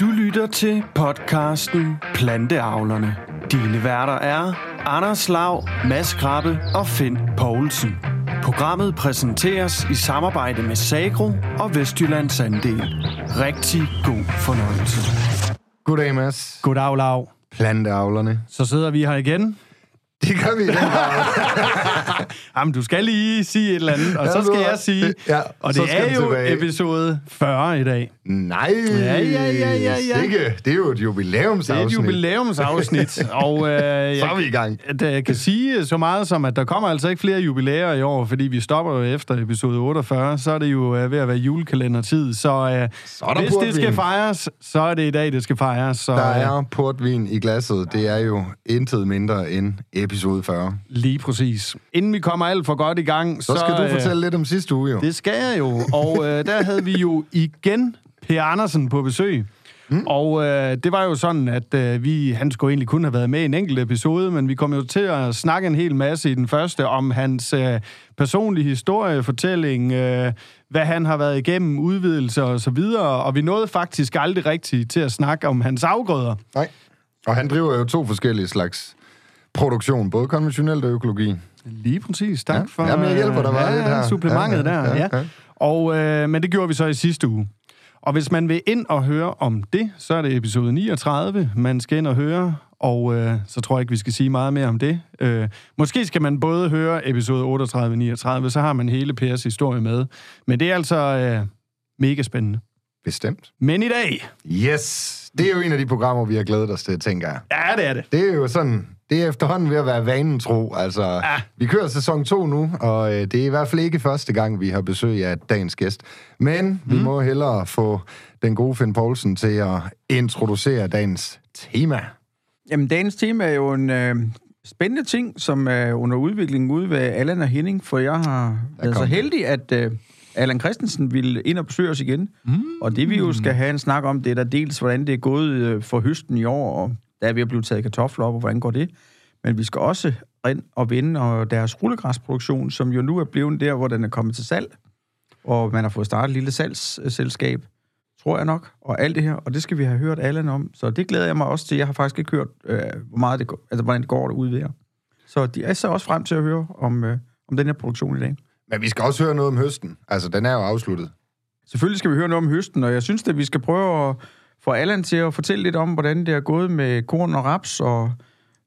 Du lytter til podcasten Planteavlerne. Dine værter er Anders Lav, Mads Krabbe og Finn Poulsen. Programmet præsenteres i samarbejde med Sagro og Vestjyllands Andel. Rigtig god fornøjelse. Goddag, Mads. Goddag, Lav. Planteavlerne. Så sidder vi her igen. Det gør vi i den grad. Jamen, du skal lige sige et eller andet, og så skal jeg sige... Ja, og det er jo tilbage. episode 40 i dag. Nej, Ja, ja, ja, ja, ja. Sikke. Det er jo et Det er jubilæumsafsnit. et jubilæumsafsnit, og øh, Så er jeg, vi i gang. jeg kan sige så meget som, at der kommer altså ikke flere jubilæer i år, fordi vi stopper jo efter episode 48, så er det jo øh, ved at være julekalendertid. Så, øh, Så hvis portvin. det skal fejres, så er det i dag, det skal fejres. Så, Der øh, er portvin i glasset. Det er jo intet mindre end episode 40. Lige præcis. Inden vi kommer alt for godt i gang, Så skal du øh, fortælle lidt om sidste uge, jo. Det skal jeg jo. Og øh, der havde vi jo igen Per Andersen på besøg. Mm. Og øh, det var jo sådan, at øh, vi, han skulle egentlig kun have været med i en enkelt episode, men vi kom jo til at snakke en hel masse i den første om hans øh, personlige historie, fortælling, øh, hvad han har været igennem, udvidelser og så videre. Og vi nåede faktisk aldrig rigtigt til at snakke om hans afgrøder. Nej. Og han driver jo to forskellige slags produktion, både konventionelt og økologi. Lige præcis. Tak Ja. for Jamen, jeg hjælper dig bare ja, lidt her. supplementet Ja, ja, der. ja, Ja, ja. Og, øh, men det gjorde vi så i sidste uge. Og hvis man vil ind og høre om det, så er det episode 39, man skal ind og høre, og øh, så tror jeg ikke, vi skal sige meget mere om det. Øh, måske skal man både høre episode 38 og 39, så har man hele Pers historie med. Men det er altså øh, mega spændende. Bestemt. Men i dag, Yes! Det er jo en af de programmer, vi har glædet os til, tænker jeg. ja, det er det. Det er jo sådan, det er efterhånden ved at være vanen tro. Altså, ja. vi kører sæson 2 nu, og øh, det er i hvert fald ikke første gang, vi har besøg af dagens gæst. Men mm. vi må hellere få den gode Finn Poulsen til at introducere dagens tema. Jamen, dagens tema er jo en øh, spændende ting, som er under udvikling ude ved Allan og Henning, for jeg har været så heldig, at øh, Allan Christensen ville ind og besøge os igen. Mm. Og det vi jo skal have en snak om, det er der dels, hvordan det er gået øh, for høsten i år, og der er ved at blive taget kartofler op, og hvordan går det. Men vi skal også ind og vinde og deres rullegræsproduktion, som jo nu er blevet der, hvor den er kommet til salg. Og man har fået startet et lille salgsselskab, tror jeg nok, og alt det her, og det skal vi have hørt Allan om. Så det glæder jeg mig også til. Jeg har faktisk ikke hørt, øh, hvor meget det går, altså, hvordan det går derude ved jer. Så de er så også frem til at høre om, øh, om den her produktion i dag. Men vi skal også høre noget om høsten. Altså, den er jo afsluttet. Selvfølgelig skal vi høre noget om høsten, og jeg synes, at vi skal prøve at få Allan til at fortælle lidt om, hvordan det er gået med korn og raps, og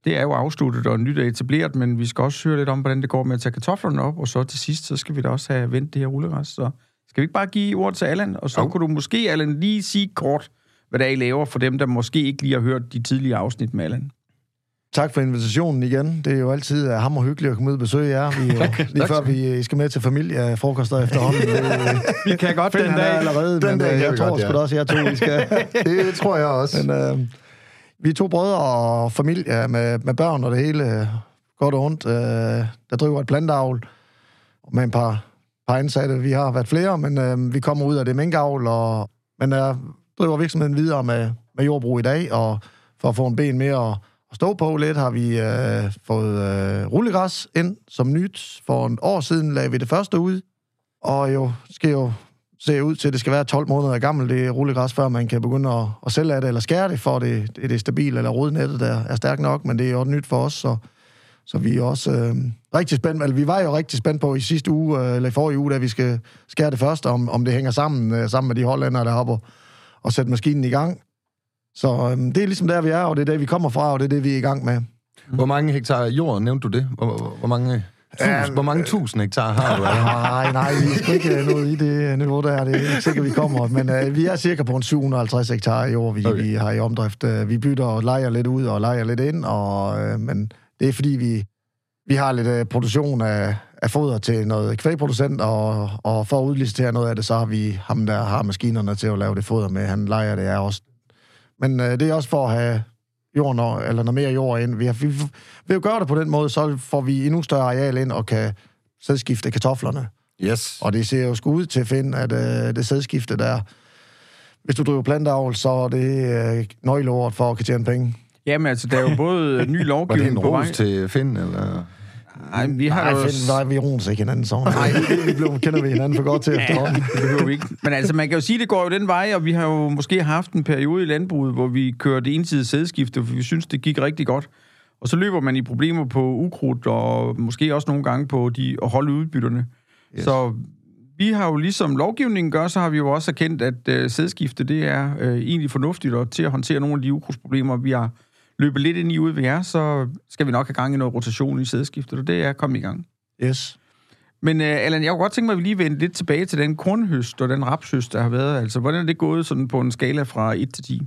det er jo afsluttet og nyt er etableret, men vi skal også høre lidt om, hvordan det går med at tage kartoflerne op, og så til sidst, så skal vi da også have vendt det her rullegræs. Så skal vi ikke bare give ord til Allan, og så Jo. kunne du måske, Allan, lige sige kort, hvad det er, I laver for dem, der måske ikke lige har hørt de tidligere afsnit med Allan. Tak for invitationen igen. Det er jo altid uh, hammer hyggeligt at komme ud og besøge jer. Vi, uh, lige før vi uh, skal med til familiefrokoster efterhånden. Det, Vi kan godt den dag. allerede, Den men dag jeg tror godt, sgu ja. da også, jeg to, vi skal. Det tror jeg også. Men, uh, vi er to brødre og familie med, med børn og det hele. Godt og ondt. Uh, der driver et plantavl med en par, par ansatte. Vi har været flere, men uh, vi kommer ud af det minkavl. Og, men uh, driver virksomheden videre med, med jordbrug i dag, og for at få en ben mere at, at stå på lidt, har vi øh, fået øh, rullegræs ind som nyt. For en år siden lagde vi det første ud, og jo skal jo se ud til, at det skal være 12 måneder gammelt, det rullegræs, før man kan begynde at, at sælge af det, eller skære det, for det, det er stabilt, eller rodnettet der er stærkt nok, men det er jo nyt for os, så, så vi er også øh, rigtig spændt, eller vi var jo rigtig spændt på i sidste uge, øh, eller i forrige uge, da vi skal skære det første, om, om det hænger sammen, øh, sammen med de hollændere, der hopper og sætte maskinen i gang. Så øhm, det er ligesom der, vi er, og det er det, vi kommer fra, og det er det, vi er i gang med. Hvor mange hektar jord, nævnte du det? Hvor, hvor, mange... Tus, hvor mange tusind hektar har du? Nej, nej, vi er sgu ikke øh, nået i det niveau der. Det er ikke sikkert, vi kommer. Men øh, vi er cirka på en 750 hektar i år, vi, Okay. vi har i omdrift. Øh, Vi bytter og leger lidt ud og leger lidt ind, og, øh, men det er fordi, vi, vi har lidt øh, produktion af, af foder til noget kvægproducent, og, og for at udlicitere noget af det, så har vi ham, der har maskinerne til at lave det foder med. Han leger det er også. Men øh, det er også for at have jorden, og- eller noget mere jord ind. Vi har, vi, ved at gøre det på den måde, så får vi endnu større areal ind og kan sædskifte kartoflerne. Yes. Og det ser jo sgu ud til at finde, at øh, det sædskifte der, hvis du driver planteavl, så er det øh, nøgleordet for at kunne tjene penge. Jamen altså, der er jo både ny Var det lovgivning en på vej. ros til Finn, eller? Nej, vi har Nej, jo... find, nej, vi roer ikke hinanden så. Nej, vi blev, kender vi hinanden for godt til efterhånden. Det behøver vi ikke. Men altså, man kan jo sige, at det går jo den vej, og vi har jo måske haft en periode i landbruget, hvor vi kørte ensidigt sædskifte, for vi synes, det gik rigtig godt. Og så løber man i problemer på ukrudt, og måske også nogle gange på de at holde udbytterne. Yes. Så vi har jo ligesom lovgivningen gør, så har vi jo også erkendt, at øh, sædskifte, det er øh, egentlig fornuftigt, og til at håndtere nogle af de ukrudtsproblemer, vi har løbet lidt ind i ude ved jer, så skal vi nok have gang i noget rotation i sædskiftet, og det er kommet i gang. Yes. Men uh, Allan, jeg kunne godt tænke mig, at vi lige vender lidt tilbage til den kornhøst og den rapshøst, der har været. Altså, hvordan er det gået sådan på en skala fra 1 til 10?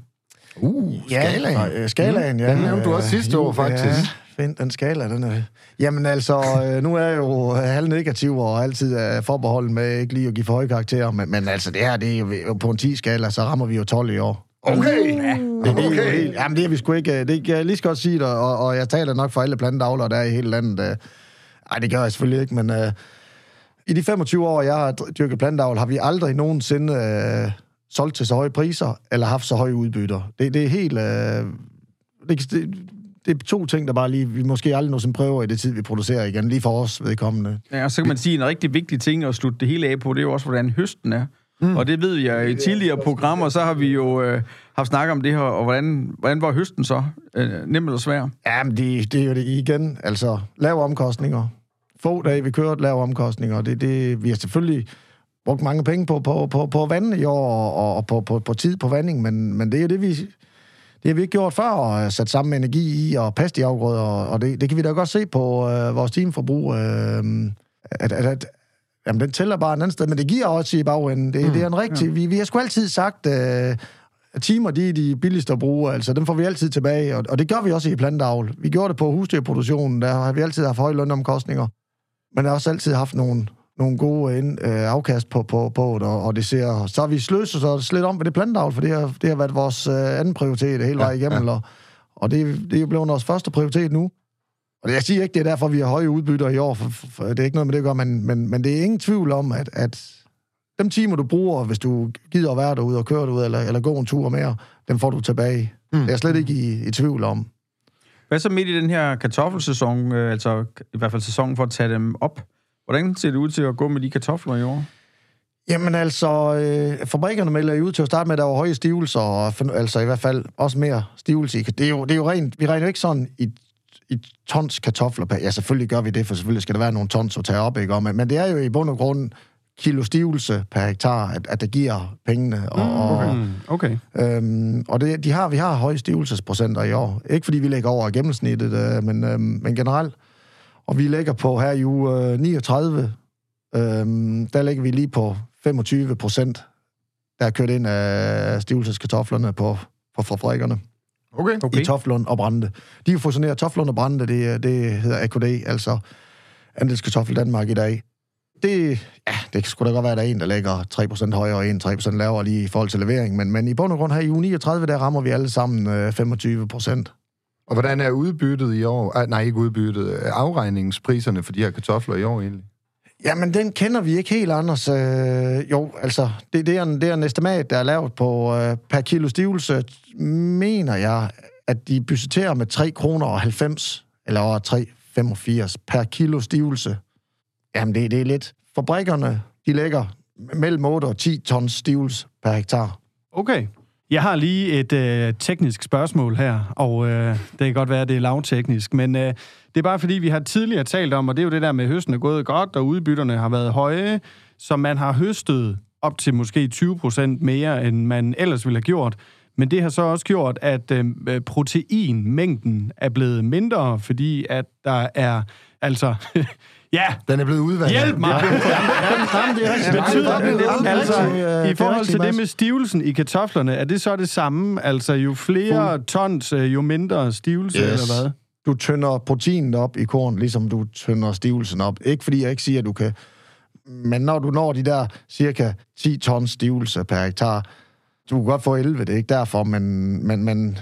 Uh, skalaen. Ja, skalaen, ja. Den nævnte du også sidste år, faktisk. Ja, find den skala, den er... Jamen altså, øh, nu er jeg jo halv negativ og altid er forbeholden med ikke lige at give for høje karakterer, men, men altså det her, det er jo på en 10-skala, så rammer vi jo 12 i år. Okay! Ja, det, det, er helt, jamen det er vi sgu ikke, det kan jeg lige så godt sige det, og, og jeg taler nok for alle plantedavlere, der er i hele landet. Øh. Ej, det gør jeg selvfølgelig ikke, men øh, i de 25 år, jeg har dyrket plantedavl, har vi aldrig nogensinde øh, solgt til så høje priser, eller haft så høje udbytter. Det, det er helt... Øh, det, det, det er to ting, der bare lige, vi måske aldrig nogensinde prøver i det tid, vi producerer igen, lige for os vedkommende. Ja, og så kan man sige, en rigtig vigtig ting at slutte det hele af på, det er jo også, hvordan høsten er. Mm. Og det ved jeg i tidligere programmer, så har vi jo øh, haft snak om det her, og hvordan, hvordan var høsten så? Øh, nem eller svær? Ja, men det, det er jo det igen. Altså, lave omkostninger. Få dage, vi kørte lave omkostninger. Det, det, vi har selvfølgelig brugt mange penge på, på, på, på vand i år, og, og på, på, på tid på vanding, men, men det er jo det, vi... Det har vi ikke gjort før, og sat sammen energi i og passe de afgrøder, og det, det kan vi da godt se på øh, vores teamforbrug, øh, at, at, at Jamen, den tæller bare et andet sted, men det giver også i bagenden. Det, mm, det er en rigtig... Ja. Vi, vi har sgu altid sagt, øh, timer, de er de billigste at bruge, altså dem får vi altid tilbage, og, og det gør vi også i plantavl. Vi gjorde det på husdyrproduktionen, der har vi altid haft høje lønomkostninger, men har også altid haft nogle, nogle gode ind, øh, afkast på, på, på det, og, og det ser... Så vi sløset os lidt om ved det plantavl, for det har, det har været vores øh, anden prioritet hele vejen igennem, ja. og, og det, det er jo blevet vores første prioritet nu. Og jeg siger ikke, det er derfor, vi har høje udbytter i år, for, for, for det er ikke noget med det at gøre, men, men, men det er ingen tvivl om, at, at dem timer, du bruger, hvis du gider at være derude og køre derude, eller, eller gå en tur mere, dem får du tilbage. Mm. Det er jeg slet ikke i, i tvivl om. Hvad så midt i den her kartoffelsæson, øh, altså i hvert fald sæsonen for at tage dem op? Hvordan ser det ud til at gå med de kartofler i år? Jamen altså, øh, fabrikkerne melder jo ud til at starte med, at der var høje stivelser, og, altså i hvert fald også mere stivelse i. Det er jo, det er jo rent, vi regner jo ikke sådan i i tons kartofler per... Ja, selvfølgelig gør vi det, for selvfølgelig skal der være nogle tons at tage op, ikke? Men, men det er jo i bund og grund kilo stivelse per hektar, at, at det giver pengene. Og, mm, okay. okay. Øhm, og det, de har, vi har høje stivelsesprocenter i år. Ikke fordi vi ligger over gennemsnittet, øh, men, øh, men generelt. Og vi ligger på her i uge øh, 39, øh, der ligger vi lige på 25 procent, der er kørt ind af stivelseskartoflerne på, på fabrikkerne. Okay. okay. i Toflund og Brande. De er fusioneret Toflund og Brande, det, det hedder AKD, altså Andelskartoffel Danmark i dag. Det, ja, det skulle da godt være, at der er en, der lægger 3% højere og en 3% lavere lige i forhold til levering, men, men i bund og grund her i uge 39, der rammer vi alle sammen øh, 25%. Og hvordan er udbyttet i år? Ah, nej, ikke udbyttet. Afregningspriserne for de her kartofler i år egentlig? Jamen, den kender vi ikke helt, Anders. Øh, jo, altså, det, det, er en, det er en estimat, der er lavet på øh, per kilo stivelse, mener jeg, at de budgeterer med 3 kroner og 90, eller 3,85 per kilo stivelse. Jamen, det, det er lidt. Fabrikkerne, de lægger mellem 8 og 10 tons stivelse per hektar. Okay. Jeg har lige et øh, teknisk spørgsmål her, og øh, det kan godt være, at det er lavteknisk, men øh, det er bare fordi, vi har tidligere talt om, og det er jo det der med, at høsten er gået godt, og udbytterne har været høje, så man har høstet op til måske 20 procent mere, end man ellers ville have gjort. Men det har så også gjort, at øh, proteinmængden er blevet mindre, fordi at der er altså Ja. Den er blevet udvandet. Hjælp mig! Ja, ja, det er rigtigt. Betyder det, altså, i forhold til det med stivelsen i kartoflerne, er det så det samme? Altså, jo flere tons, øh, jo mindre stivelse, yes. eller hvad? Du tynder proteinet op i korn, ligesom du tynder stivelsen op. Ikke fordi jeg ikke siger, at du kan... Men når du når de der cirka 10 tons stivelse per hektar, du kan godt få 11, det er ikke derfor, men, men, men,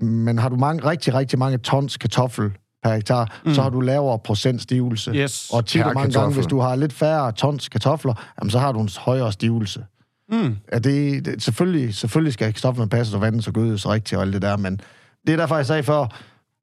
men har du mange, rigtig, rigtig mange tons kartoffel per hektar, mm. så har du lavere procentstivelse. Yes. Og tit og mange gange, hvis du har lidt færre tons kartofler, jamen, så har du en højere stivelse. Mm. Ja, det, det, selvfølgelig, selvfølgelig skal kartoflerne passe og vandes og gødes rigtigt og alt det der, men det er derfor, jeg sagde før,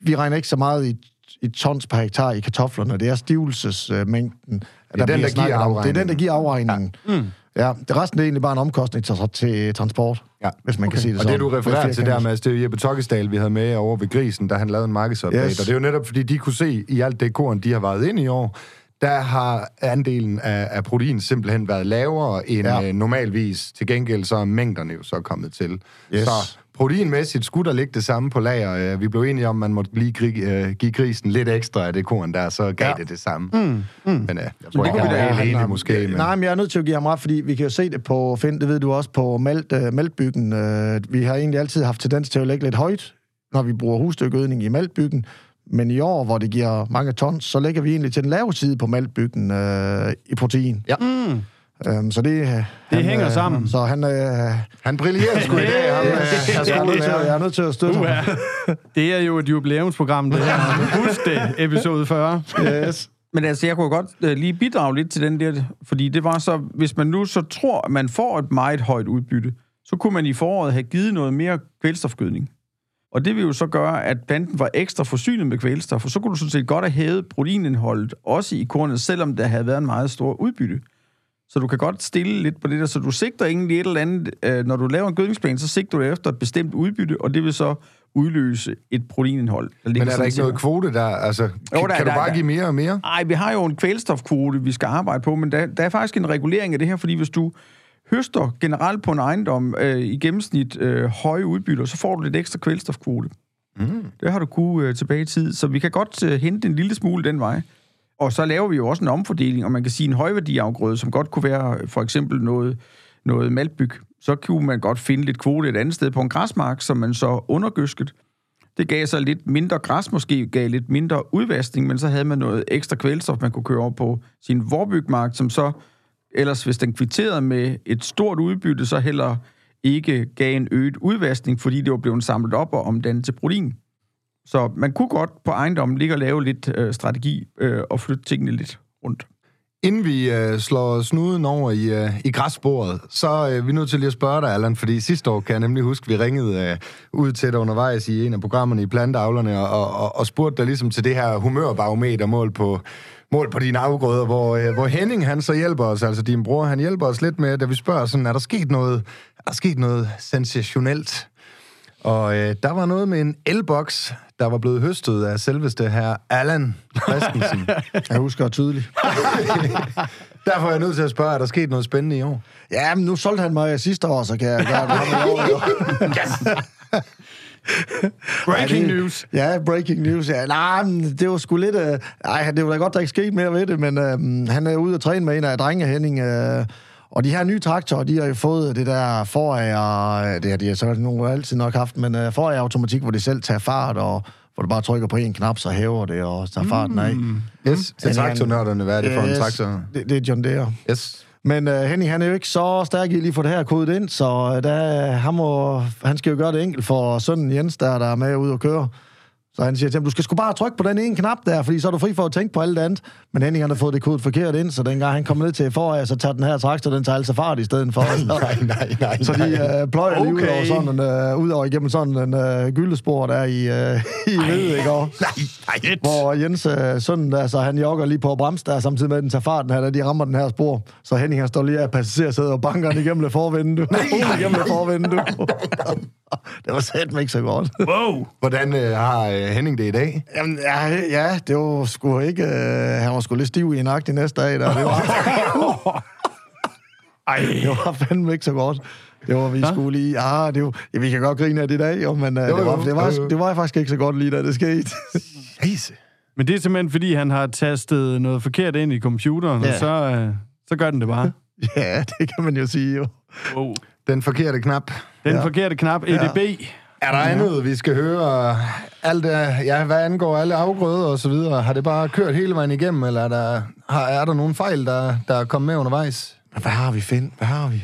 vi regner ikke så meget i i tons per hektar i kartoflerne. Det er stivelsesmængden. Det er den, der giver afregningen. Det er den, der giver afregningen. Ja. Mm. Ja, det resten er egentlig bare en omkostning til, til transport, Ja. hvis man okay. kan sige det Og sådan. det, du refererer til der. Mads, det er Jeppe Tokkesdal, vi havde med over ved Grisen, da han lavede en markedsupdate. Yes. Og det er jo netop, fordi de kunne se i alt det korn, de har været ind i år, der har andelen af, af protein simpelthen været lavere end ja. øh, normalvis. Til gengæld så er mængderne jo så kommet til. Yes. Så proteinmæssigt skulle der ligge det samme på lager. Øh, Vi blev enige om, at man måtte lige gri- øh, give grisen lidt ekstra af det korn der, så gav Ja. det det samme. Mm. Mm. Men øh, jeg tror ikke, han er helt enig har- måske. Men... Nej, men jeg er nødt til at give ham ret, fordi vi kan jo se det på, Finn, det ved du også, på malt, uh, maltbyggen. Uh, vi har egentlig altid haft tendens til at lægge lidt højt, når vi bruger husdyrgødning i maltbyggen. Men i år, hvor det giver mange tons, så lægger vi egentlig til den lave side på maltbyggen uh, i protein. Ja. Mm. Um, så det, det hænger sammen. Så han, uh, Han brillerer sgu i dag, ham, øh, jeg, er nødt til, skolelærer. jeg er nødt til at støtte Uha. ham. Det er jo et jubilæumsprogram, det her. Husk det, episode 40. Yes. Men altså, jeg kunne godt øh, lige bidrage lidt til den der, fordi det var så, hvis man nu så tror, at man får et meget højt udbytte, så kunne man i foråret have givet noget mere kvælstofgødning. Og det vil jo så gøre, at planten var ekstra forsynet med kvælstof, og så kunne du sådan set godt have hævet proteinindholdet også i kornet, selvom der havde været en meget stor udbytte. Så du kan godt stille lidt på det der, så du sigter egentlig et eller andet, øh, når du laver en gødningsplan, så sigter du efter et bestemt udbytte, og det vil så udløse et proteinindhold. Der Men er der ikke set- noget kvote der? Altså, jo, Jo, kan, der- du der- bare der- give mere og mere? Nej, vi har jo en kvælstofkvote, vi skal arbejde på, men der, der er faktisk en regulering af det her, fordi hvis du høster generelt på en ejendom øh, i gennemsnit øh, høje udbytter, så får du lidt ekstra kvælstofkvote. Mm. Det har du kunne øh, tilbage i tid, så vi kan godt øh, hente en lille smule den vej. Og så laver vi jo også en omfordeling, og man kan sige en højværdiafgrøde, som godt kunne være øh, for eksempel noget, noget maltbyg. Så kunne man godt finde lidt kvote et andet sted på en græsmark, som man så undergøsket. Det gav så lidt mindre græs, måske gav lidt mindre udvaskning, men så havde man noget ekstra kvælstof, man kunne køre over på sin vorbygmark, som så ellers, hvis den kvitterede med et stort udbytte, så heller ikke gav en øget udvaskning, fordi det var blevet samlet op og omdannet til protein. Så man kunne godt på ejendommen ligge og lave lidt øh, strategi øh, og flytte tingene lidt rundt. Inden vi øh, slår snuden over i, øh, i græsbordet, så øh, er vi nødt til lige at spørge dig, Allan, fordi sidste år kan jeg nemlig huske, vi ringede øh, ud til dig undervejs i en af programmerne i Planteavlerne, og, og, og spurgte dig ligesom til det her humørbarometer mål på, mål på dine afgrøder, hvor, øh, hvor Henning han så hjælper os, altså din bror, han hjælper os lidt med, da vi spørger sådan, er der sket noget, er der sket noget sensationelt? Og øh, der var noget med en elboks, der var blevet høstet af selveste her Allan Christensen. Jeg husker tydeligt. Derfor er jeg nødt til at spørge, er der sket noget spændende i år? Ja, men nu solgte han mig sidste år, så kan jeg gøre det. ham i år, jo. Breaking Ja, det- news. Ja, breaking news. Ja. Nej, men det var sgu lidt... Øh, ej, det var da godt, der ikke skete mere ved det, men øh, han er ude at træne med en af drenge, Henning. Øh, og de her nye traktorer, de har jo fået det der forager... Det har de har så nogle altid nok haft, men øh, forager automatik, hvor de selv tager fart, og hvor du bare trykker på en knap, så hæver det, og tager farten af. Yes, til Men han- traktornørderne, hvad er det for en Yes, traktor? Det, det er John Deere. Yes. Men uh, Henning, han er jo ikke så stærk i lige få det her kodet ind, så uh, der, han, må, han skal jo gøre det enkelt for sønnen Jens, der, der er med ud og køre. Så han siger til ham, du skal sgu bare trykke på den ene knap der, fordi så er du fri for at tænke på alt det andet. Men Henning han har fået det kode forkert ind, så dengang han kommer ned til foran, så tager den her traktor, den tager altså fart i stedet for. Nej, nej, nej, Så de uh, pløjer lige ud Okay. over sådan en, uh, ud over igennem sådan en uh, gyldespor der i, uh, i ved, ikke? Og, nej. hvor Jens, sønnen der, så han jogger lige på at bremse der, samtidig med at den tager farten her, da de rammer den her spor. Så Henning han står lige af passagersædet og banker den igennem det forvindue. Nej, igennem det forvindue. det var satme ikke så godt. Wow. Hvordan øh, har øh, Henning det i dag? Jamen, ja, ja, det var sgu ikke... Uh, han var sgu lidt stiv i nagt næste dag, der. Det var, Ej. det var fandme ikke så godt. Det var, vi skulle lige... Ah, det var, ja, vi kan godt grine af det i dag, jo, men uh, Jo, det, var, jo, det, var, jo, jo. det var faktisk ikke så godt lige, da det skete. Jase. Men det er simpelthen, fordi han har tastet noget forkert ind i computeren, Ja. og så, øh, så gør den det bare. ja, det kan man jo sige, jo. Wow. Den forkerte knap. Den Ja. forkerte knap, EDB. Er der andet, vi skal høre? Alt, ja, hvad angår alle afgrøder og så videre, har det bare kørt hele vejen igennem, eller er der, har, er der nogle fejl, der, der er kommet med undervejs? Hvad har vi, Finn? Hvad har vi?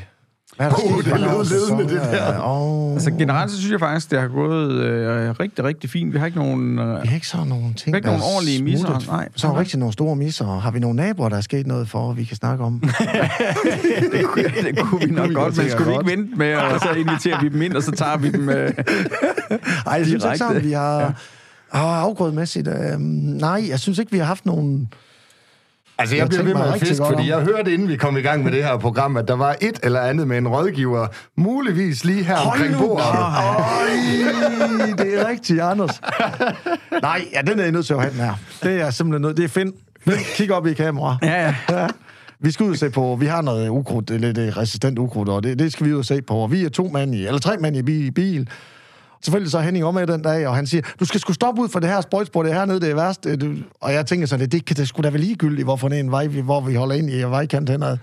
Hvad er der sket det lød ledende, det der. Åh. Altså generelt så synes jeg faktisk, det har gået øh, rigtig, rigtig fint. Vi har ikke nogen... Øh, Vi har ikke sådan nogle ting, Vi har ikke der nogen er ordentlige misser, nej. Så har vi rigtig nogle store misser. Har vi nogle naboer, der er sket noget for, vi kan snakke om? det, kunne, det kunne vi nok godt, men skulle vi ikke vente med, og så inviterer vi dem ind, og så tager vi dem... Øh, Ej, jeg synes ikke sådan, vi har... Ja. Og afgrødemæssigt, øh, nej, jeg synes ikke, vi har haft nogen... Altså, jeg, Jeg bliver ved med at godt fordi jeg hørte, inden vi kom i gang med det her program, at der var et eller andet med en rådgiver, muligvis lige her omkring bordet. Øj, det er rigtigt, Anders. Nej, ja, den er jeg nødt til at have, den her. Det er simpelthen nødt. Det er Finn. Finn, kig op i kamera. Ja, ja. Ja. Vi skal ud og se på, vi har noget ukrudt, lidt øh, resistent ukrudt, og det, det skal vi ud og se på. Og vi er to mand i, eller tre mand i bi- bil. Selvfølgelig så er Henning om den dag, og han siger, du skal sgu stoppe ud for det her sprøjtspor, det her nede, det er værst. Øh, og jeg tænker sådan, det, det det skulle da være ligegyldigt, hvorfor det er en vej, hvor vi holder ind i vejkant henad.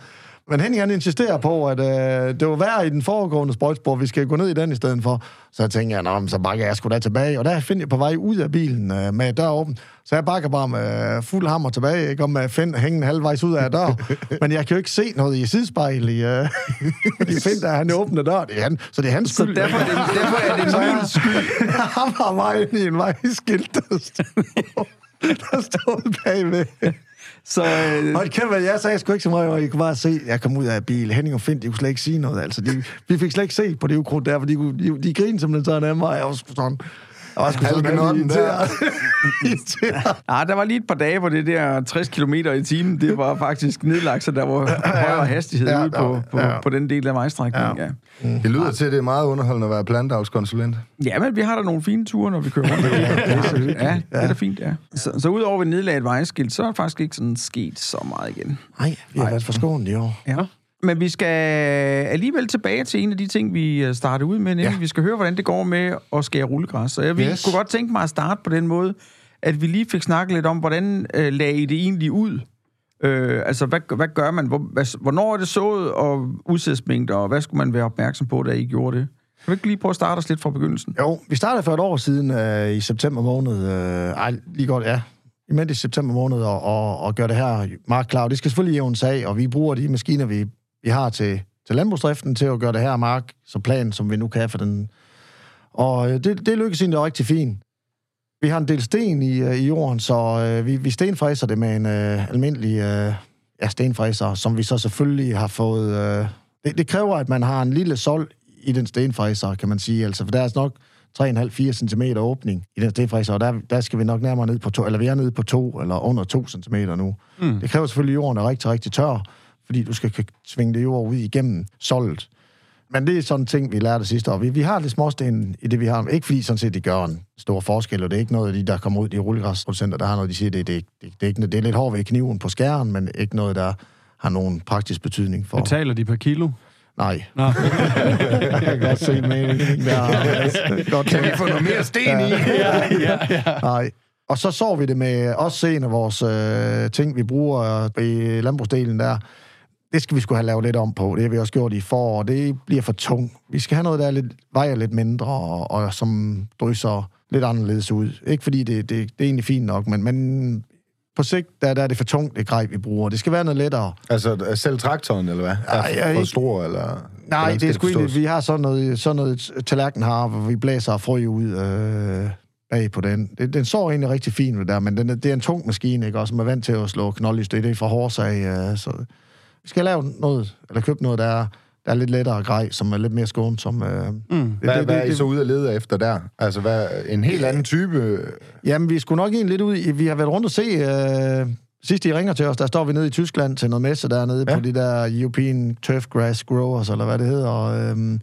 Men Henning han insisterer på, at øh, det var værd i den foregående sprøjtspor, vi skal gå ned i den i stedet for. Så jeg tænker jeg, "Nå, så bakker jeg sgu da tilbage. Og der finder jeg på vej ud af bilen øh, med dør åben. Så jeg bakker bare med fuld hammer tilbage, ikke? Og med Finn hængende halvvejs ud af dør. Men jeg kan jo ikke se noget i sidespejl i, øh, i Finn, der han åbner dør. Det er han, så det er hans Så skyld. derfor er det, derfor er det min skyld. Han var mig i en vejskilt, der stod, der stod bagved. Så øh, Hold kæft, hvad jeg sagde sgu ikke så meget, og I kunne bare se, jeg kom ud af bil. Henning og Finn, de kunne slet ikke sige noget. Altså, de, vi fik slet ikke se på det ukrudt der, for de, de, de grinede simpelthen sådan af mig, jeg var sådan... Jeg var sgu sådan Halvgenotten der. irriteret. Irriteret. ah, der var lige et par dage, hvor det der 60 km i timen, det var faktisk nedlagt, så der var højere hastighed Ja, ude på, på, ja. på den del af vejstrækningen. Ja. Ja. Det lyder til, at det er meget underholdende at være plantavlskonsulent. ja, men vi har da nogle fine ture, når vi kører rundt. ja, det er da fint, ja. Så, så udover at vi nedlagde et vejskilt, så er faktisk ikke sådan sket så meget igen. Nej, vi har været forskånet i år. Ja. Men vi skal alligevel tilbage til en af de ting, vi øh, startede ud med, nemlig ja. vi skal høre, hvordan det går med at skære rullegræs. Så jeg yes. Yes. kunne godt tænke mig at starte på den måde, at vi lige fik snakket lidt om, hvordan øh, lagde I det egentlig ud? Øh, altså, hvad, hvad gør man? Hvor, hvad, hvornår er det sået, og udsædsmængder, og hvad skulle man være opmærksom på, da I gjorde det? Kan vi ikke lige prøve at starte os lidt fra begyndelsen? Jo, vi startede for et år siden øh, i september måned. Øh, ej, lige godt, ja. I midt i september måned og, og, og gøre det her meget klart. Det skal selvfølgelig jævnes af, og vi bruger de maskiner, vi, vi har til, til landbrugsdriften, til at gøre det her mark så plan, som vi nu kan for den. Og øh, det, det lykkes egentlig rigtig fint. Vi har en del sten i, øh, i jorden, så øh, vi, vi stenfræser det med en øh, almindelig øh, ja, stenfræser, som vi så selvfølgelig har fået... Øh, det, det kræver, at man har en lille sol i den stenfræser, kan man sige. Altså, for der er nok 3,5-4 cm åbning i den stenfræser, og der, der skal vi nok nærmere ned på to, eller vi er nede på to, eller under 2 cm nu. Mm. Det kræver selvfølgelig, at jorden er rigtig, rigtig tør, fordi du skal kan svinge det jord ud igennem soldet. Men det er sådan en ting, vi lærte sidste år. Vi, vi har lidt småsten i det, vi har. Ikke fordi sådan set, det gør en stor forskel, og det er ikke noget af de, der kommer ud, de rullegræsproducenter, der har noget, de siger, det, det, det, det, er ikke, det er lidt hårdt ved kniven på skæren, men ikke noget, der har nogen praktisk betydning for... Betaler de per kilo? Nej. Nå. jeg kan godt se meningen der. godt Kan vi få noget mere sten i? ja, ja, ja. Nej. Og så så vi det med også en af vores øh, ting, vi bruger i landbrugsdelen der. Det skal vi skulle have lavet lidt om på. Det har vi også gjort i forår. Det bliver for tung. Vi skal have noget, der er lidt, vejer lidt mindre, og, og som drysser lidt anderledes ud. Ikke fordi det, det, det er egentlig fint nok, men, men på sigt, der, der er det for tungt, det grej, vi bruger. Det skal være noget lettere. Altså, selv traktoren, eller hvad? Er Ej, jeg for ikke- stor, eller... Nej, det er sgu egentlig, vi har sådan noget, sådan noget tallerken har, hvor vi blæser frø ud øh, bag på den. Det, den så egentlig rigtig fint der, men den, er- det er en tung maskine, ikke? Og som er vant til at slå knold i stykker. Det er fra øh, så vi skal lave noget, eller købe noget, der er, der er lidt lettere grej, som er lidt mere skånsom. Øh. Mm. Det, Hvad, hvad er I så ude og lede efter der? Altså, hvad, en helt anden type... Jamen, vi skulle nok egentlig lidt ud i... Vi har været rundt og se... Øh, sidst I ringer til os, der står vi nede i Tyskland til noget messe dernede ja. På de der European Turf Grass Growers, eller hvad det hedder. Og, øhm,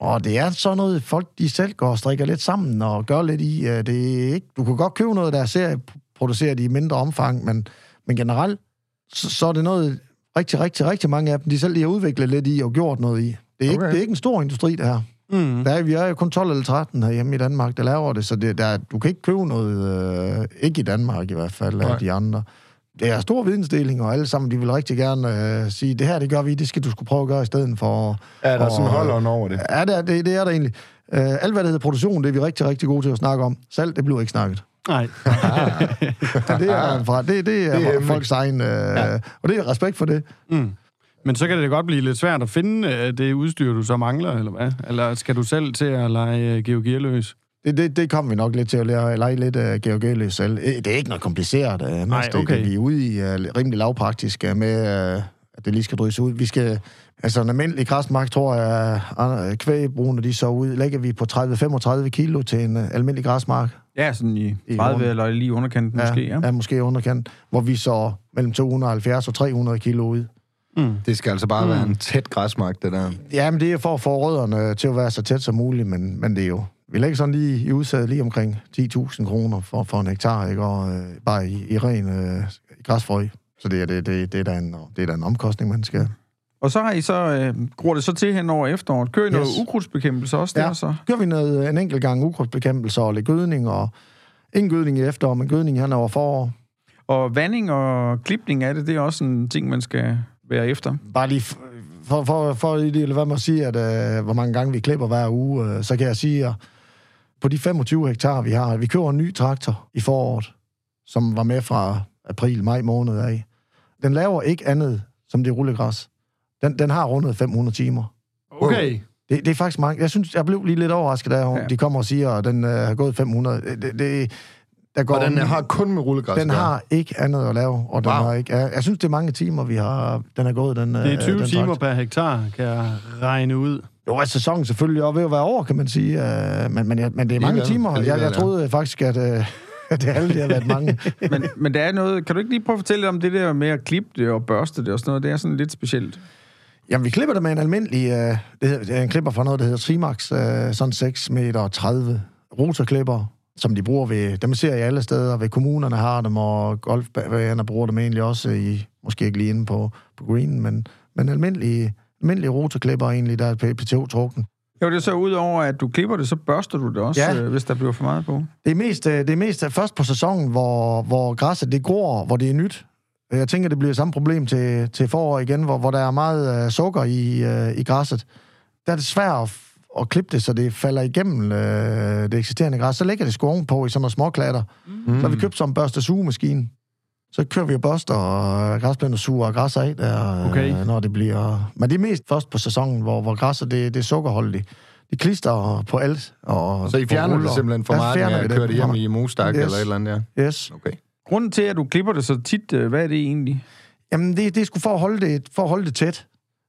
og det er sådan noget, folk de selv går og strikker lidt sammen og gør lidt i. Øh, det er ikke, du kan godt købe noget, der er serieproduceret i mindre omfang, men, men generelt, så, så er det noget, rigtig, rigtig, rigtig mange af dem, de selv lige har udviklet lidt i og gjort noget i. Det er, ikke, Okay. det er ikke en stor industri, det her. Mm. Der er, vi er jo kun 12 eller 13 herhjemme i Danmark, der laver det, så det, der, du kan ikke købe noget, øh, ikke i Danmark i hvert fald, af de andre. Det er stor vidensdeling, og alle sammen, de vil rigtig gerne øh, sige, det her, det gør vi, det skal du skulle prøve at gøre i stedet for... Er der og- sådan holder over det? Ja, det er, det, det er der egentlig. Øh, alt, hvad der hedder produktion, det er vi rigtig, rigtig gode til at snakke om. Salg, det bliver ikke snakket. Nej. Det er, fra, det, det er, Det er det er folks egen... Øh, ja. Og det er respekt for det. Mm. Men så kan det godt blive lidt svært at finde øh, det udstyr, du så mangler, eller hvad? Eller skal du selv til at lege øh, Georg løs? Det, det, det kommer vi nok lidt til at lære, lege lidt uh, selv. Det er ikke noget kompliceret. Uh, Nej, okay. okay. Vi er ude i uh, rimelig lavpraktisk uh, med, uh, at det lige skal drysse ud. Vi skal, altså en almindelig græsmark, tror jeg, uh, kvægbrugene, de så ud, lægger vi på 30-35 kilo til en uh, almindelig græsmark. Ja, sådan i I 30 rundt. eller lige i underkanten ja, måske, ja. ja, måske i underkant, hvor vi så mellem 270 og 300 kilo ud. Mm. Det skal altså bare mm. være en tæt græsmark, det der. Ja, men det er for at få rødderne til at være så tæt som muligt, men, men det er jo... Vi lægger sådan lige i udsædet lige omkring 10.000 kroner for, for en hektar, ikke? Og øh, bare i, i ren øh, græsfrø. Så det er, det, det, det, er da en, det er da en omkostning, man skal... Og så har I så, øh, gror det så til hen over efteråret. Kører I noget Yes. ukrudtsbekæmpelse også der, Ja. så? Gør vi noget, en enkelt gang ukrudtsbekæmpelse og lidt gødning, og ingen gødning i efterår, men gødning hen over forår. Og vanding og klipning af det, det er også en ting, man skal være efter. Bare lige for, for, for lige at lade være med at sige, at, øh, hvor mange gange vi klipper hver uge, øh, så kan jeg sige, at på de 25 hektar, vi har, vi køber en ny traktor i foråret, som var med fra april-maj måned af. Den laver ikke andet, som det rullegræs. Den, den har rundet 500 timer. Okay. Det, det er faktisk mange. Jeg synes, jeg blev lige lidt overrasket, da Ja. de kommer og siger, at den øh, har gået 500. Det, det, der går Og den har kun med rullegræs den har ikke andet at lave, og den Wow. har ikke... Jeg, jeg synes, det er mange timer, vi har... Den er gået, den Det er øh, 20 den timer per hektar, kan jeg regne ud. Jo, at sæsonen selvfølgelig også ved at være over, kan man sige. Øh, men, men, men det er mange timer. Jeg, jeg ja. troede faktisk, at, øh, det alle det har været mange. Men, men der er noget... Kan du ikke lige prøve at fortælle om det der med at klippe det og børste det og sådan noget? Det er sådan lidt specielt. Jamen, vi klipper det med en almindelig... Øh, det hedder, det er en klipper fra noget, der hedder Trimax, øh, sådan 6 meter 30 rotorklipper, som de bruger ved... Dem ser jeg alle steder. Ved kommunerne har dem, og golfbaner bruger dem egentlig også i... Måske ikke lige inde på, på greenen, men, men almindelige, almindelige rotorklipper egentlig, der er PTO-trukken. Jo, det er så udover, at du klipper det, så børster du det også, Ja. øh, hvis der bliver for meget på. Det er mest, øh, det er mest øh, først på sæsonen, hvor, hvor græsset det gror, hvor det er nyt. Jeg tænker, det bliver samme problem til, til forår igen, hvor, hvor der er meget øh, sukker i, øh, i græsset. Der er det svært at, at klippe det, så det falder igennem øh, det eksisterende græs. Så lægger det sgu ovenpå i sådan nogle småklatter. Mm. Så har vi købt sådan en børste sugemaskine. Så kører vi og børster og græsplæner suger græs af, der, Okay. øh, når det bliver... Men det er mest først på sæsonen, hvor, hvor græsset det, det er sukkerholdigt. De klister på alt. Og Så I på fjerner det simpelthen fra marken, og kører det hjem i mostak Yes. eller et eller andet, ja. Yes. Okay. Grunden til, at du klipper det så tit, øh, hvad er det egentlig? Jamen, det, det er sgu for at, holde det, for at holde det tæt.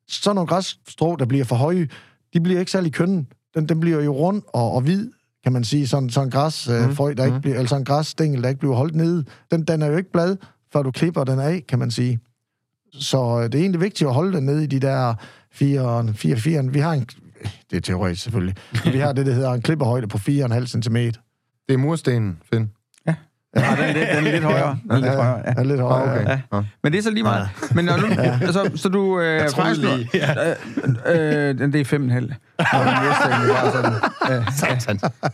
Sådan nogle græsstrå, der bliver for høje, de bliver ikke særlig kønne. Den, den bliver jo rund og, og hvid, kan man sige. Sådan, sådan en græs, øh, Mm, der ikke mm. bliver, eller sådan en græsstængel, der ikke bliver holdt nede. Den, den er jo ikke blad, før du klipper den af, kan man sige. Så øh, det er egentlig vigtigt at holde den nede i de der 4, 4, 4. Vi har en, det er teoretisk selvfølgelig, vi har det, der hedder en klipperhøjde på 4,5 cm. Det er murstenen, Finn. Ja, den er lidt, den er lidt højere. Den er lidt højere, ja. Er lidt Ah, højere. okay. Ja. Ja. Men det er så lige meget. Men når du, altså, så du... Øh, Jeg troede lige, øh, øh, det er fem og en halv. Den er sådan. Ja, ja.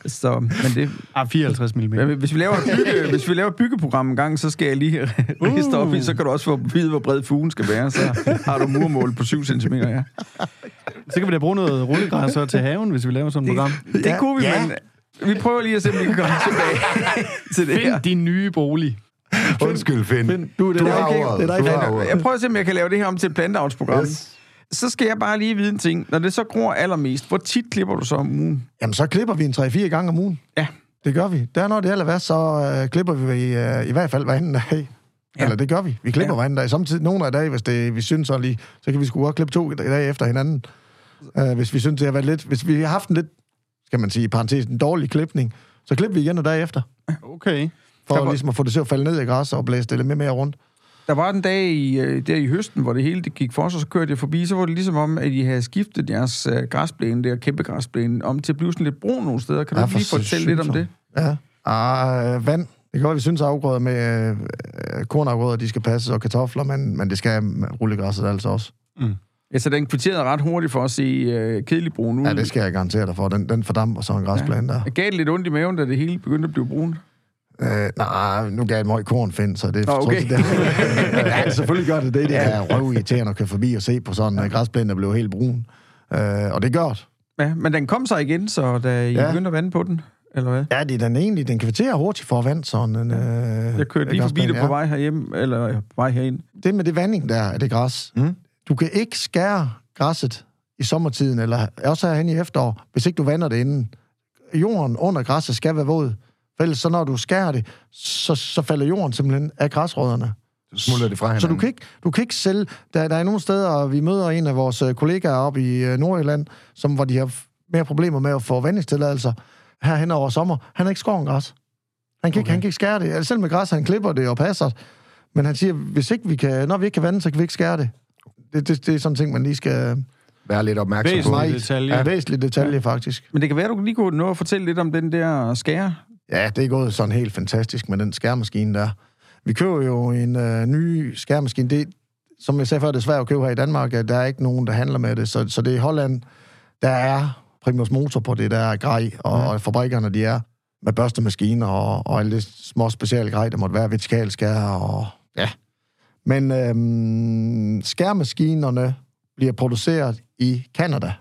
Så, men det, Ah, 54 mm. hvis vi laver et bygge, hvis vi laver et byggeprogram en gang, så skal jeg lige riste op i, så kan du også få vide, hvor bred fugen skal være. Så har du murmål på 7 cm, ja. Så kan vi da bruge noget rullegræs så til haven, hvis vi laver sådan et program. Det Ja. kunne vi, Ja. men vi prøver lige at se, om vi kan komme tilbage til det her. Find din nye bolig. Undskyld, Finn. Finn, du, det er Du har okay? ordet. Det er dig, Du. Jeg prøver at se, om jeg kan lave det her om til et. Yes. Så skal jeg bare lige vide en ting. Når det så gror allermest, hvor tit klipper du så om ugen? Jamen, så klipper vi en 3-4 gange om ugen. Ja. Det gør vi. Der når det er aller værst, så øh, klipper vi øh, i hvert fald hver anden dag. Ja. Eller det gør vi. Vi klipper Ja. hver anden dag. Samtidig nogle af dage, hvis det, vi synes så lige, så kan vi sgu godt klippe to dage efter hinanden. Uh, hvis vi synes, det har været lidt... Hvis vi har haft en lidt, skal man sige, i parentes, en dårlig klipning, så klipper vi igen en dag efter. Okay. For Der var- ligesom at få det til at falde ned i græs og blæse det lidt mere, mere rundt. Der var den dag i, øh, der i høsten, hvor det hele det gik for sig, så kørte jeg forbi, så var det ligesom om, at I havde skiftet jeres øh, græsplæne, der kæmpe græsplæne, om til at blive sådan lidt brun nogle steder. Kan du Ja, ikke lige for fortælle lidt om sindssygt. det? Ja. Ah, vand. Det kan godt, vi synes, at afgrøder med øh, kornafgrøder, de skal passes, og kartofler, men, men det skal rullegræsset altså også. Ja, så den kvitterede ret hurtigt for at se øh, kedelig brun ud. Ja, det skal jeg garantere dig for. Den, den fordamper sådan en græsplæne der. Jeg gav det lidt ondt i maven, da det hele begyndte at blive brun. Øh, nej, nu gav jeg et møg korn, Finn, så det Nå, okay. tror jeg, det, ja, selvfølgelig gør det det. Det er røvirriterende at køre forbi og se på sådan en græsplæne, der blev helt brun. Øh, og det er godt. Ja, men den kom så igen, så da I ja. Ja. begyndte at vande på den, eller hvad? Ja, det er den egentlig. Den kvitterer hurtigt for vand, sådan en... Øh, Jeg kørte lige forbi det på vej herhjem, eller på vej herind. Det med det vanding der, af det græs. Mm. Du kan ikke skære græsset i sommertiden, eller også herhen i efterår, hvis ikke du vander det inden. Jorden under græsset skal være våd. For ellers så når du skærer det, så, så falder jorden simpelthen af græsrødderne. Så smuldrer det fra hinanden. Så du kan ikke, du kan ikke sælge... Der, der er nogle steder, vi møder en af vores øh, kollegaer oppe i øh, Nordjylland, som, hvor de har mere problemer med at få vandingstilladelser her hen over sommer. Han har ikke skoven græs. Han kan, okay. ikke, han kan ikke skære det. Altså, selv med græs, han klipper det og passer. Men han siger, hvis ikke vi kan, når vi ikke kan vande, så kan vi ikke skære det. Det, det, det er sådan en ting, man lige skal... Være lidt opmærksom på. Væsentlig detalje. Ja, væsentlig detalje, ja. faktisk. Men det kan være, du lige kunne nå at fortælle lidt om den der skære. Ja, det er gået sådan helt fantastisk med den skærmaskine der. Vi køber jo en øh, ny skærmaskine. Det, som jeg sagde før, det er svært at købe her i Danmark. at Der er ikke nogen, der handler med det. Så, så det er i Holland, der er primus motor på det der grej, og, og fabrikkerne, de er med børstemaskiner og, og alle det små specielle grej, der måtte være vertikalskær og ja. Men øhm, skærmaskinerne bliver produceret i Kanada.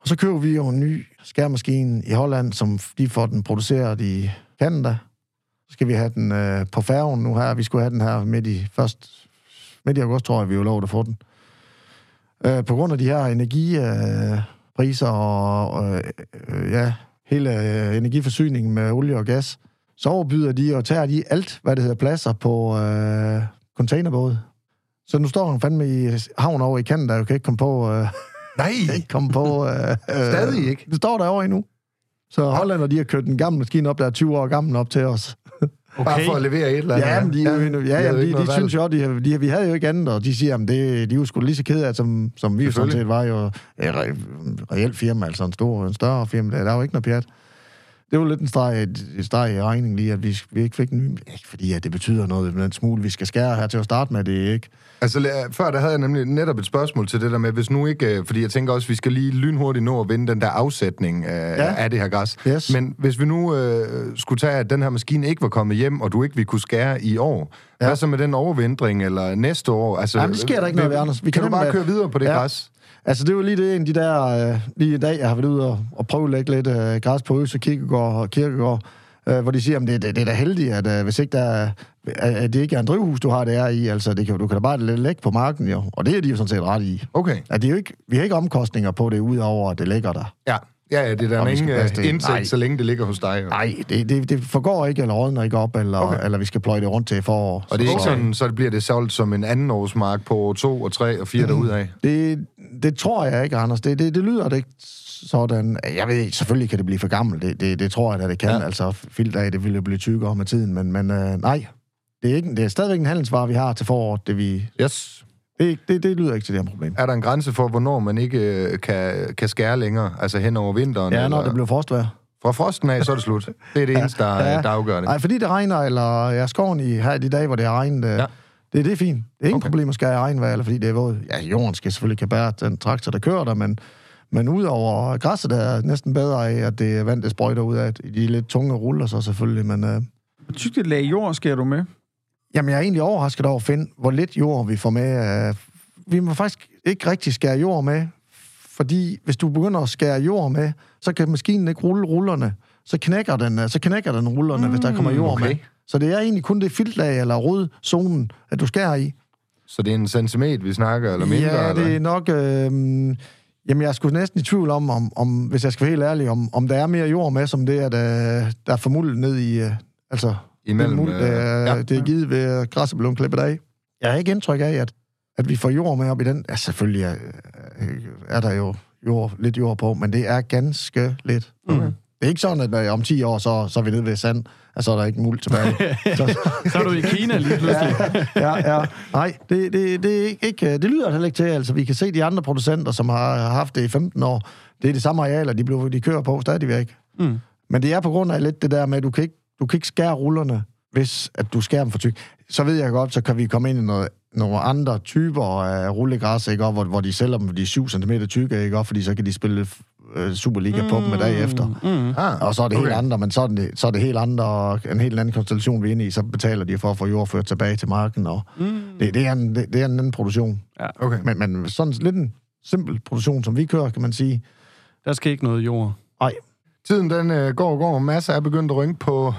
Og så køber vi jo en ny skærmaskine i Holland, som de får den produceret i Kanada. Så skal vi have den øh, på færgen nu her. Vi skulle have den her midt i, først, midt i august, tror jeg, vi er lovet at få den. Øh, på grund af de her energipriser øh, priser og øh, øh, ja, hele øh, energiforsyningen med olie og gas, så overbyder de og tager de alt, hvad det hedder, pladser på øh, containerbåde. Så nu står han fandme i havn over i Canada, og kan ikke komme på... Øh, Nej, ikke komme på... Øh, Stadig ikke? Det står derovre endnu. Så Holland, og de har kørt en gammel maskine op, der er 20 år gammel op til os. bare for at levere et eller andet. Ja, men de, ja, ja, ja, de, de, de synes jo, de, har- de, vi havde jo ikke andet, og de siger, at det, de er jo sgu lige så kede af, som, som vi jo sådan set var jo et re, reelt firma, altså en, stor, en større firma. Der, der er jo ikke noget pjat. Det var lidt en streg, et streg i regningen lige, at vi, vi ikke fik en ny... Ikke fordi, at det betyder noget, men en smule, vi skal skære her til at starte med, det er ikke... Altså, før der havde jeg nemlig netop et spørgsmål til det der med, hvis nu ikke, øh, fordi jeg tænker også, vi skal lige lynhurtigt nå at vinde den der afsætning øh, ja. af det her græs. Yes. Men hvis vi nu øh, skulle tage, at den her maskine ikke var kommet hjem, og du ikke ville kunne skære i år, ja. hvad så med den overvintring eller næste år? Altså, Jamen, det sker der ikke noget ved, Anders. Vi kan, kan du bare nemlig- køre videre på det ja. græs? Altså, det var lige det, en af de der... Øh, lige i dag, jeg har været ude og, og prøve at lægge lidt øh, græs på Øse Kirkegård og Kirkegård, øh, hvor de siger, at det, det, det er da heldigt, at øh, hvis ikke der er, at det ikke er en drivhus, du har det er i, altså det kan, du kan da bare lægge på marken, jo. Og det er de jo sådan set ret i. Okay. At det er jo ikke, vi har ikke omkostninger på det, udover at det ligger der. Ja. Ja, ja, det er der Og ingen øh, det. Nej. så længe det ligger hos dig. Nej, det, det, det forgår ikke, eller rådner ikke op, eller, okay. Eller vi skal pløje det rundt til forår. Og det er ikke Så- sådan, så bliver det solgt som en anden årsmark på år 2 og 3 og 4 mm. derudad. Det, det tror jeg ikke, Anders. Det, det, det lyder det ikke sådan. Jeg ved ikke, selvfølgelig kan det blive for gammelt. Det, det, det tror jeg, at det kan. Ja. Ja. Altså, filter af, det vil jo blive tykkere med tiden. Men, men øh, nej, det er, ikke, det er stadigvæk en handelsvare, vi har til foråret. Det, vi, Yes. det, det, det lyder ikke til det her problem. Er der en grænse for, hvornår man ikke øh, kan, kan skære længere? Altså hen over vinteren? Ja, når eller? det bliver frostvejr. Fra frosten af, så er det slut. Det er det eneste, der, Ja. ja. der afgør det. Nej, fordi det regner, eller jeg skoven i her i de dage, hvor det har regnet, ja. Det, det er fint. Det er ingen okay. Problem at skære i regnvejr, fordi det er våd. Ja, jorden skal selvfølgelig kan bære den traktor, der kører der, men, men udover græsset, der er næsten bedre af, at det er vand, det sprøjter ud af. De lidt tunge ruller så selvfølgelig, men... Øh, Hvor tykt et lag jord skærer du med? Jamen, jeg er egentlig overrasket over at finde, hvor lidt jord vi får med. øh, Vi må faktisk ikke rigtig skære jord med, fordi hvis du begynder at skære jord med, så kan maskinen ikke rulle rullerne. Så knækker den, øh, så knækker den rullerne, mm, hvis der kommer jord okay. med. Så det er egentlig kun det filtlag eller rodzonen, at du skærer i. Så det er en centimeter, vi snakker, eller mindre? ja, det er eller? nok... Øh, jamen, jeg skulle næsten i tvivl om, om, om, hvis jeg skal være helt ærlig, om, om der er mere jord med, som det er, der, der er formuldet ned i... Øh, altså, Imellem, den muld, øh, øh, ja. det er givet ved at græsset blev klippet af. Jeg har ikke indtryk af, at, at vi får jord med op i den. Ja, selvfølgelig er, øh, er der jo jord, lidt jord på, men det er ganske lidt. Okay. Det er ikke sådan, at øh, om 10 år, så, så er vi nede ved sand, og så er der ikke muld tilbage. så, Så er du i Kina lige pludselig. ja, ja. Nej, det, det, det, ikke, det lyder heller ikke til. Altså, vi kan se de andre producenter, som har haft det i 15 år. Det er de samme arealer, de, blev, de kører på stadigvæk. Mm. Men det er på grund af lidt det der med, at du kan ikke, du kan ikke skære rullerne, hvis at du skærer dem for tyk. Så ved jeg godt, så kan vi komme ind i noget, nogle andre typer af rullegræs, ikke? Og hvor, hvor de sælger dem, de er 7 cm tykke, ikke? Og fordi så kan de spille øh, Superliga på dem dag efter. Mm. Ah, Og så er det okay. helt andre, men så er det, så er det helt andre, en helt anden konstellation, vi er inde i. Så betaler de for at få jord ført tilbage til marken, og Mm. det, det, er en, det, det er en anden produktion. Okay. Men, men sådan lidt en simpel produktion, som vi kører, kan man sige. Der skal ikke noget jord. Nej, Tiden den øh, går og går, og masser er begyndt at rynke på,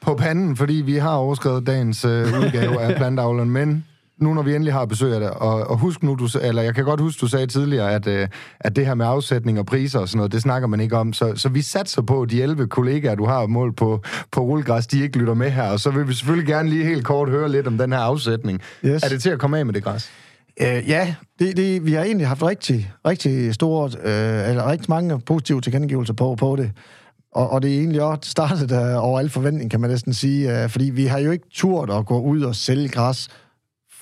på panden, fordi vi har overskrevet dagens øh, udgave af plantavlen, men nu når vi endelig har besøg af det, og, og husk nu, du, eller jeg kan godt huske, du sagde tidligere, at, øh, at det her med afsætning og priser og sådan noget, det snakker man ikke om, så, så vi satser på, at de 11 kollegaer, du har mål på, på rullegræs, de ikke lytter med her, og så vil vi selvfølgelig gerne lige helt kort høre lidt om den her afsætning. Yes. Er det til at komme af med det græs? Øh, ja, det, det, vi har egentlig haft rigtig, rigtig store, øh, eller rigtig mange positive tilkendegivelser på, på det. Og, og det er egentlig også startet uh, over al forventning, kan man næsten sige. Uh, fordi vi har jo ikke turt at gå ud og sælge græs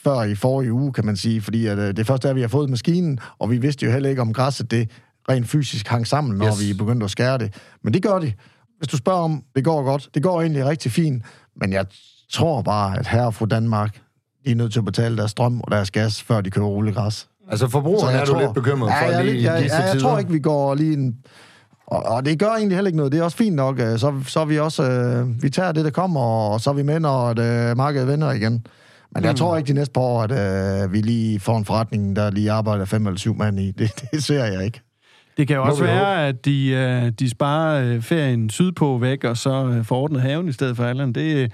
før i forrige uge, kan man sige. Fordi at, uh, det første er, at vi har fået maskinen, og vi vidste jo heller ikke, om græsset det rent fysisk hang sammen, når Yes. vi begyndte at skære det. Men det gør de. Hvis du spørger om, det går godt. Det går egentlig rigtig fint. Men jeg tror bare, at her fra Danmark, de er nødt til at betale deres strøm og deres gas, før de kører rullegræs. Altså forbrugeren er du lidt bekymret ja, for jeg, er lige lidt- i jeg, disse jeg, jeg tider. tror ikke, vi går lige en... Og, og det gør egentlig heller ikke noget. Det er også fint nok. øh, Så, så vi også... Øh, vi tager det, der kommer, og så er vi med, når øh, markedet vender igen. Men Mm. jeg tror ikke de næste par år, at øh, vi lige får en forretning, der lige arbejder fem eller syv mand i. Det, det ser jeg ikke. Det kan jo Må også være, at de, øh, de sparer øh, ferien sydpå væk, og så øh, får ordnet haven i stedet for Allan. Det, øh,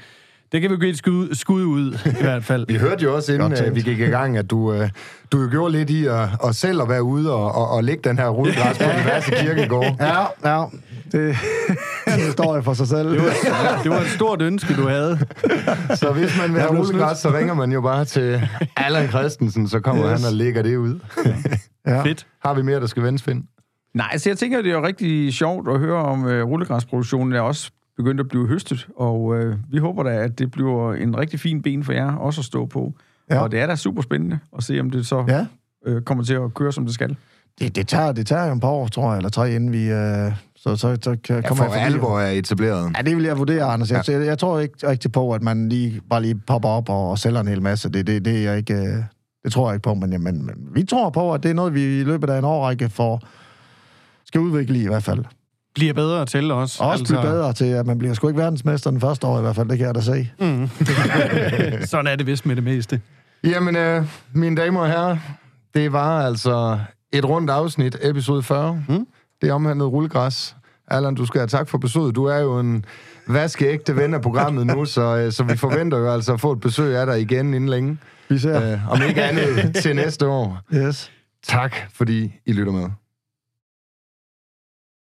det kan vi jo give et skud, skud ud, i hvert fald. Vi hørte jo også, inden øh, vi gik i gang, at du, øh, du jo gjorde lidt i at, at selv at være ude og, og, og lægge den her rullegræs på diverse kirkegårde. Ja, ja. Det er en historie for sig selv. Det var, det var et stort ønske, du havde. Så hvis man vil have rullegræs, så ringer man jo bare til Allan Christensen, så kommer Yes. han og lægger det ud. Ja. Fedt. Har vi mere, der skal vendes, Finn? Nej, altså jeg tænker, det er jo rigtig sjovt at høre om uh, rullegræsproduktionen er også begyndt at blive høstet, og uh, vi håber da, at det bliver en rigtig fin ben for jer også at stå på. Ja. Og det er da super spændende at se, om det så Ja. uh, kommer til at køre, som det skal. Det, det, tager, det tager jo en par år, tror jeg, eller tre, inden vi... Øh, så, så, så kan, Ja, kommer for jeg alvor er etableret. Ja, det vil jeg vurdere, Anders. Jeg, jeg, jeg tror ikke rigtig på, at man lige bare lige popper op og, og sælger en hel masse. Det, det, det, er jeg ikke, øh, det tror jeg ikke på, men, jamen, men vi tror på, at det er noget, vi i løbet af en årrække får, skal udvikle i, i hvert fald. Bliver bedre til os. Og også altså... blive bedre til, at man bliver sgu ikke verdensmester den første år i hvert fald, det kan jeg da se. Mm. Sådan er det vist med det meste. Jamen, øh, mine damer og herrer, det var altså et rundt afsnit, episode 40. Mm. Det omhandlede rullegræs. Allan, du skal have tak for besøget. Du er jo en vaskeægte ven af programmet nu, så, øh, så vi forventer jo altså at få et besøg af dig igen inden længe. Vi ser. Øh, om ikke andet til næste år. Yes. Tak, fordi I lytter med.